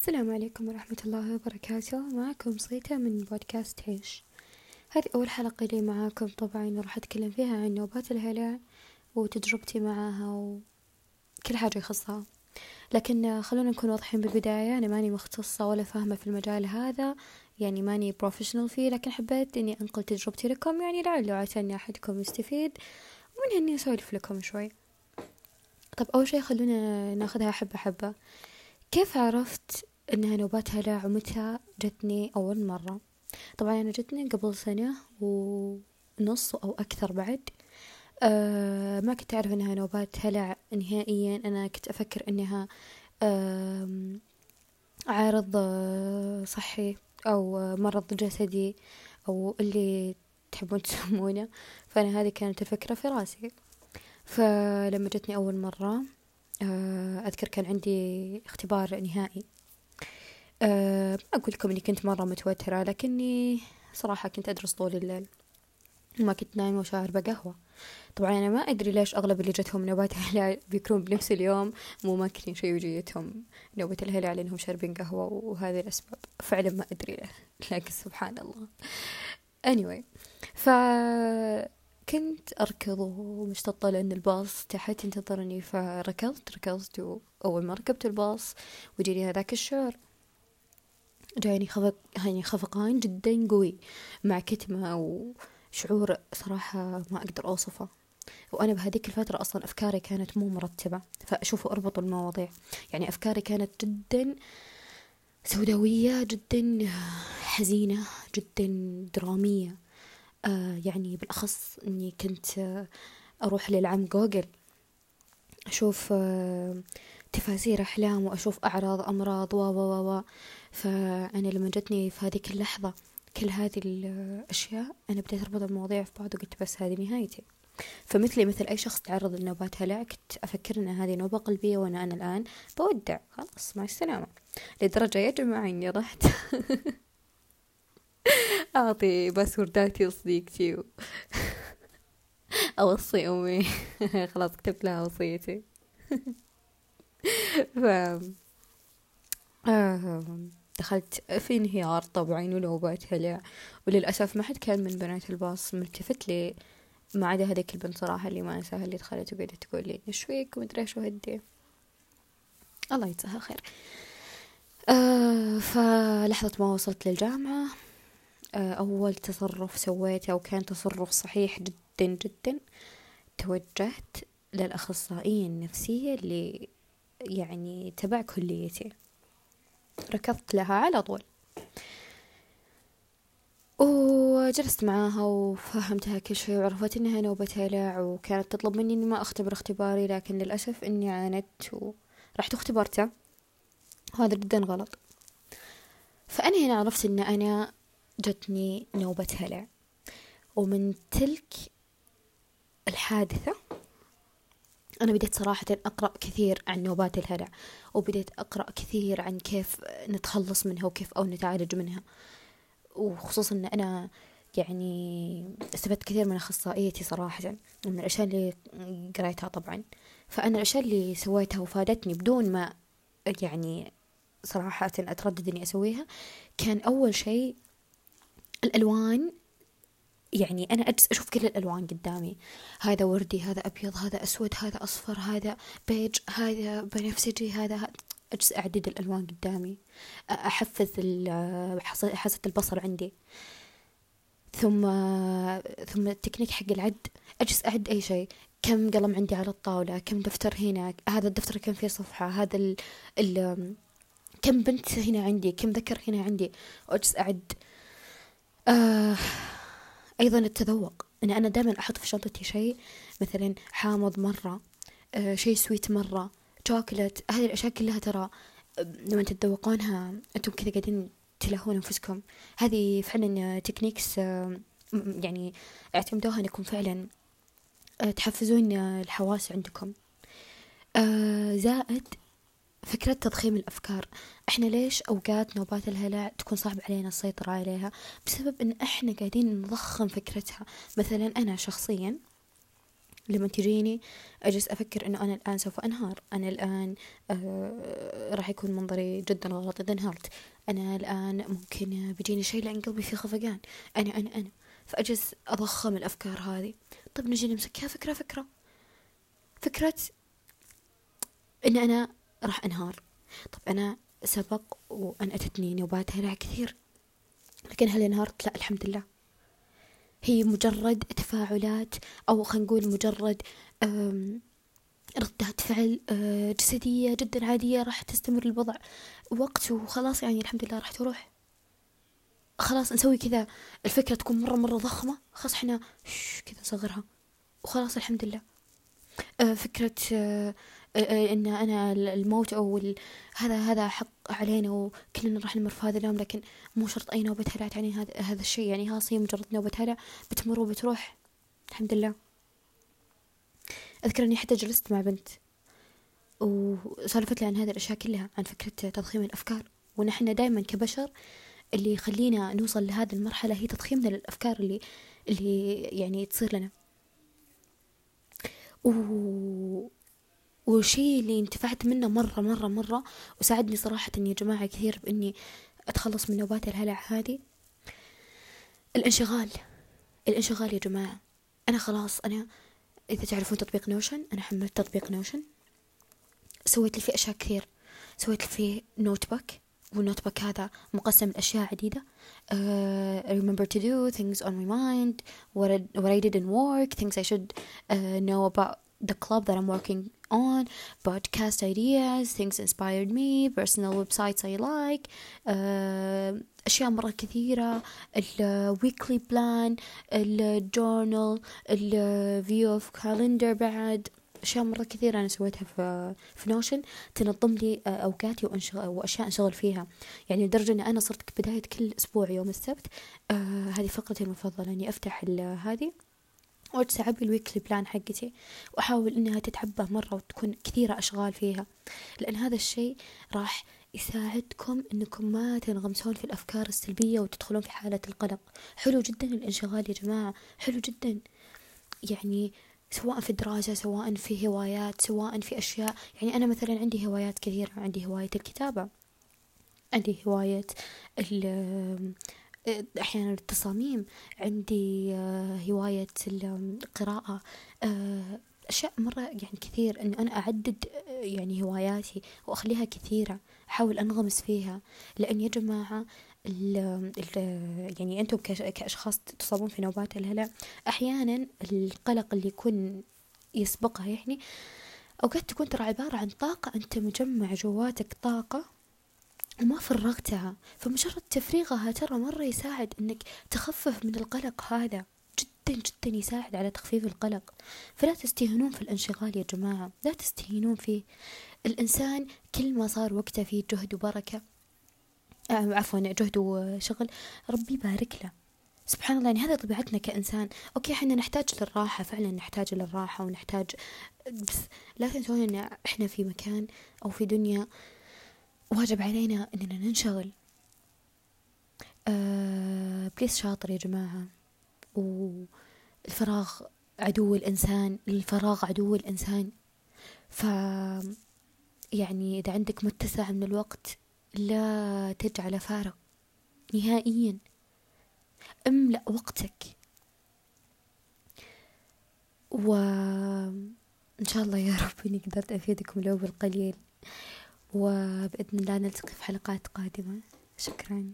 السلام عليكم ورحمة الله وبركاته. معكم صيتا من بودكاست عيش هذه أول حلقة لي معاكم. طبعا راح أتكلم فيها عن نوبات الهلع وتجربتي معاها وكل حاجة يخصها. لكن خلونا نكون واضحين بالبداية. أنا ماني مختصة ولا فاهمة في المجال هذا. يعني ماني بروفيشنال فيه. لكن حبيت إني أنقل تجربتي لكم. يعني لعل إن أحدكم يستفيد. ومنها إني أسولف لكم شوي. طب أول شي خلونا ناخذها حبة حبة. كيف عرفت إنها نوبات هلع ومتى جتني أول مرة. طبعا أنا جتني قبل سنة ونص أو أكثر بعد. أه ما كنت أعرف إنها نوبات هلع نهائيا. أنا كنت أفكر إنها أه عارض صحي أو مرض جسدي أو اللي تحبون تسمونه. فأنا هذه كانت الفكرة في راسي. فلما جتني أول مرة آه، أذكر كان عندي اختبار نهائي. أه ما أقول لكم إني كنت مرة متوترة لكني صراحة كنت أدرس طول الليل. وما كنت نايمة وشاربة قهوة طبعا أنا ما أدري ليش أغلب اللي جتهم نوبات الهلال بيكونون بنفس اليوم مو ماكلين شيء وجيتهم نوبة الهلال لأنهم شاربين قهوة وهذه الأسباب. فعلا ما أدري لكن سبحان الله. Anyway ف كنت أركض ومشتطة لأن الباص تحت ينتظرني فركضت ركضت وأول ما ركبت الباص وجيني هذاك الشعور جاني خفق يعني خفقان جدا قوي مع كتمة وشعور صراحة ما أقدر أوصفه. وأنا بهذيك الفترة أصلا أفكاري كانت مو مرتبة فأشوف أربط المواضيع. يعني أفكاري كانت جدا سوداوية جدا حزينة جدا درامية. آه يعني بالأخص أني كنت آه أروح للعم جوجل أشوف آه تفاسير أحلام وأشوف أعراض أمراض و و و فأنا لما جتني في هذيك اللحظة كل هذه الأشياء أنا بديت أربط المواضيع في بعض وقلت بس هذه نهايتي. فمثلي مثل أي شخص تعرض لنوبات هلع كنت أفكر أن هذه نوبة قلبية وأنا أنا الآن بودع. خلاص مع السلامة. لدرجة يا جماعة إني رحت أعطي باسورداتي لصديقتي و... أوصي أمي. خلاص كتبت لها وصيتي. ف دخلت في انهيار طبعا ونوبات هلع وللأسف ما حد كان من بنات الباص ملتفت لي ما عدا هذيك البنت صراحة اللي ما أنساها اللي دخلت وقعدت تقول لي إيش فيك؟ ومدري إيش وهدي. الله يجزاها خير. آه فلحظة ما وصلت للجامعة آه أول تصرف سويته وكان تصرف صحيح جدا جدا توجهت للأخصائية النفسية اللي يعني تبع كليتي. ركضت لها على طول. وجلست معاها وفهمتها كل شيء وعرفت إنها نوبة هلع وكانت تطلب مني إني ما أختبر اختباري لكن للأسف إني عاندت ورحت اختبرته وهذا جدا غلط. فأنا هنا عرفت إن أنا جتني نوبة هلع ومن تلك الحادثة أنا بديت صراحة أقرأ كثير عن نوبات الهلع وبديت أقرأ كثير عن كيف نتخلص منها وكيف أو نتعالج منها. وخصوصا أن أنا يعني استفدت كثير من أخصائيتي صراحة من الأشياء اللي قريتها طبعا. فأنا الأشياء اللي سويتها وفادتني بدون ما يعني صراحة أتردد إني أسويها كان أول شيء الألوان يعني أنا أجلس أشوف كل الألوان قدامي. هذا وردي هذا أبيض هذا أسود هذا أصفر هذا بيج هذا بنفسجي هذا أجلس أعدد الألوان قدامي. أحفز حاسة البصر عندي. ثم ثم التكنيك حق العد. أجلس أعد أي شيء. كم قلم عندي على الطاولة؟ كم دفتر هنا؟ هذا الدفتر كم فيه صفحة؟ هذا ال ال كم بنت هنا عندي؟ كم ذكر هنا عندي؟ وأجلس أعد. آه أيضا التذوق. أن أنا دائما أحط في شنطتي شيء مثلا حامض مرة آه شيء سويت مرة شوكولات هذه الأشياء كلها ترى لما تتذوقونها أنتم كذا قاعدين تلهون أنفسكم. هذه فعلا techniques آه يعني اعتمدوها أنكم فعلا آه تحفزون الحواس عندكم. آه زائد فكرة تضخيم الأفكار. إحنا ليش أوقات نوبات الهلع تكون صعب علينا السيطرة عليها؟ بسبب إن إحنا قاعدين نضخم فكرتها. مثلا أنا شخصيا لما تجيني أجلس أفكر إنه أنا الآن سوف أنهار. أنا الآن آه راح يكون منظري جدا غلط إذا انهارت أنا الآن ممكن بيجيني شيء لأن قلبي فيه خفقان. أنا أنا أنا. فأجلس أضخم الأفكار هذه. طيب نجي نمسكها فكرة فكرة. فكرة إن أنا راح أنهار. طب أنا سبق وأن أتتني نوبات هلع كثير لكن هل انهارت؟ لا الحمد لله. هي مجرد تفاعلات أو خلينا نقول مجرد ردات فعل آه، جسدية جدا عادية راح تستمر الوضع. وقت وخلاص يعني الحمد لله راح تروح. خلاص نسوي كذا. الفكرة تكون مرة مرة ضخمة. خلاص إحنا كذا نصغرها وخلاص الحمد لله. آه، فكرة آه، إن أنا الموت أو هذا هذا حق علينا وكلنا راح نمر في هذا اليوم لكن مو شرط أي نوبة هلع تعني هذا هذا الشيء. يعني ها هي مجرد نوبة هلع بتمر وبتروح. الحمد لله. اذكر اني حتى جلست مع بنت وسولفت لي عن هذه الأشياء كلها عن فكرة تضخيم الأفكار. ونحن دائما كبشر اللي يخلينا نوصل لهذه المرحلة هي تضخيمنا للأفكار اللي اللي يعني تصير لنا. والشيء اللي انتفعت منه مرة مرة مرة وساعدني صراحة يا جماعة كثير بإني أتخلص من نوبات الهلع هذه. الانشغال الانشغال يا جماعة. أنا خلاص أنا إذا تعرفون تطبيق Notion أنا حملت تطبيق Notion. سويت لي فيه أشياء كثير. سويت لي فيه notebook وال notebook هذا مقسم لأشياء عديدة. uh, remember to do things on my mind. What I, what I didn't work. Things I should uh, know about the club that I'm working on podcast ideas things inspired me personal websites I like uh, أشياء مرة كثيرة ال weekly plan ال journal ال view of calendar بعد أشياء مرة كثيرة أنا سويتها في في نوشن تنظم لي أوقاتي وأنشغل وأشياء أنشغل فيها. يعني لدرجة إني أنا صرت بداية كل أسبوع يوم السبت آه هذه فقرتي المفضلة إني أفتح هذه. أعبي ال weekly plan حقتي. وأحاول إنها تتعبى مرة وتكون كثيرة أشغال فيها. لأن هذا الشيء راح يساعدكم إنكم ما تنغمسون في الأفكار السلبية وتدخلون في حالة القلق. حلو جدا الانشغال يا جماعة. حلو جدا. يعني سواء في الدراسة سواء في هوايات سواء في أشياء. يعني أنا مثلا عندي هوايات كثيرة. عندي هواية الكتابة. عندي هواية أحيانا التصاميم عندي آه، هواية القراءة آه، أشياء مرة يعني كثير إن أنا أعدد آه، يعني هواياتي وأخليها كثيرة أحاول أنغمس فيها. لأن يا جماعة ال ال يعني أنتم كأشخاص تصابون في نوبات الهلع أحيانا القلق اللي يكون يسبقها يعني أوقات تكون ترى عبارة عن طاقة أنت مجمع جواتك طاقة وما فرغتها. فمجرد تفريغها ترى مرة يساعد إنك تخفف من القلق هذا. جدا جدا يساعد على تخفيف القلق. فلا تستهينون في الانشغال يا جماعة. لا تستهينون فيه الإنسان كل ما صار وقته فيه جهد وبركة. آه عفوا جهد وشغل. ربي يبارك له. سبحان الله يعني هذا طبيعتنا كإنسان. أوكي إحنا نحتاج للراحة. فعلا نحتاج للراحة ونحتاج بس لا تنسون إن إحنا في مكان أو في دنيا واجب علينا إننا ننشغل. آه بليس شاطر يا جماعة. والفراغ عدو الإنسان الفراغ عدو الإنسان. ف يعني إذا عندك متسع من الوقت لا تجعل فارغ نهائيا. املأ وقتك. وإن شاء الله يا رب إني قدرت أفيدكم لو بالقليل وبإذن الله نلتقي في حلقات قادمة. شكرا.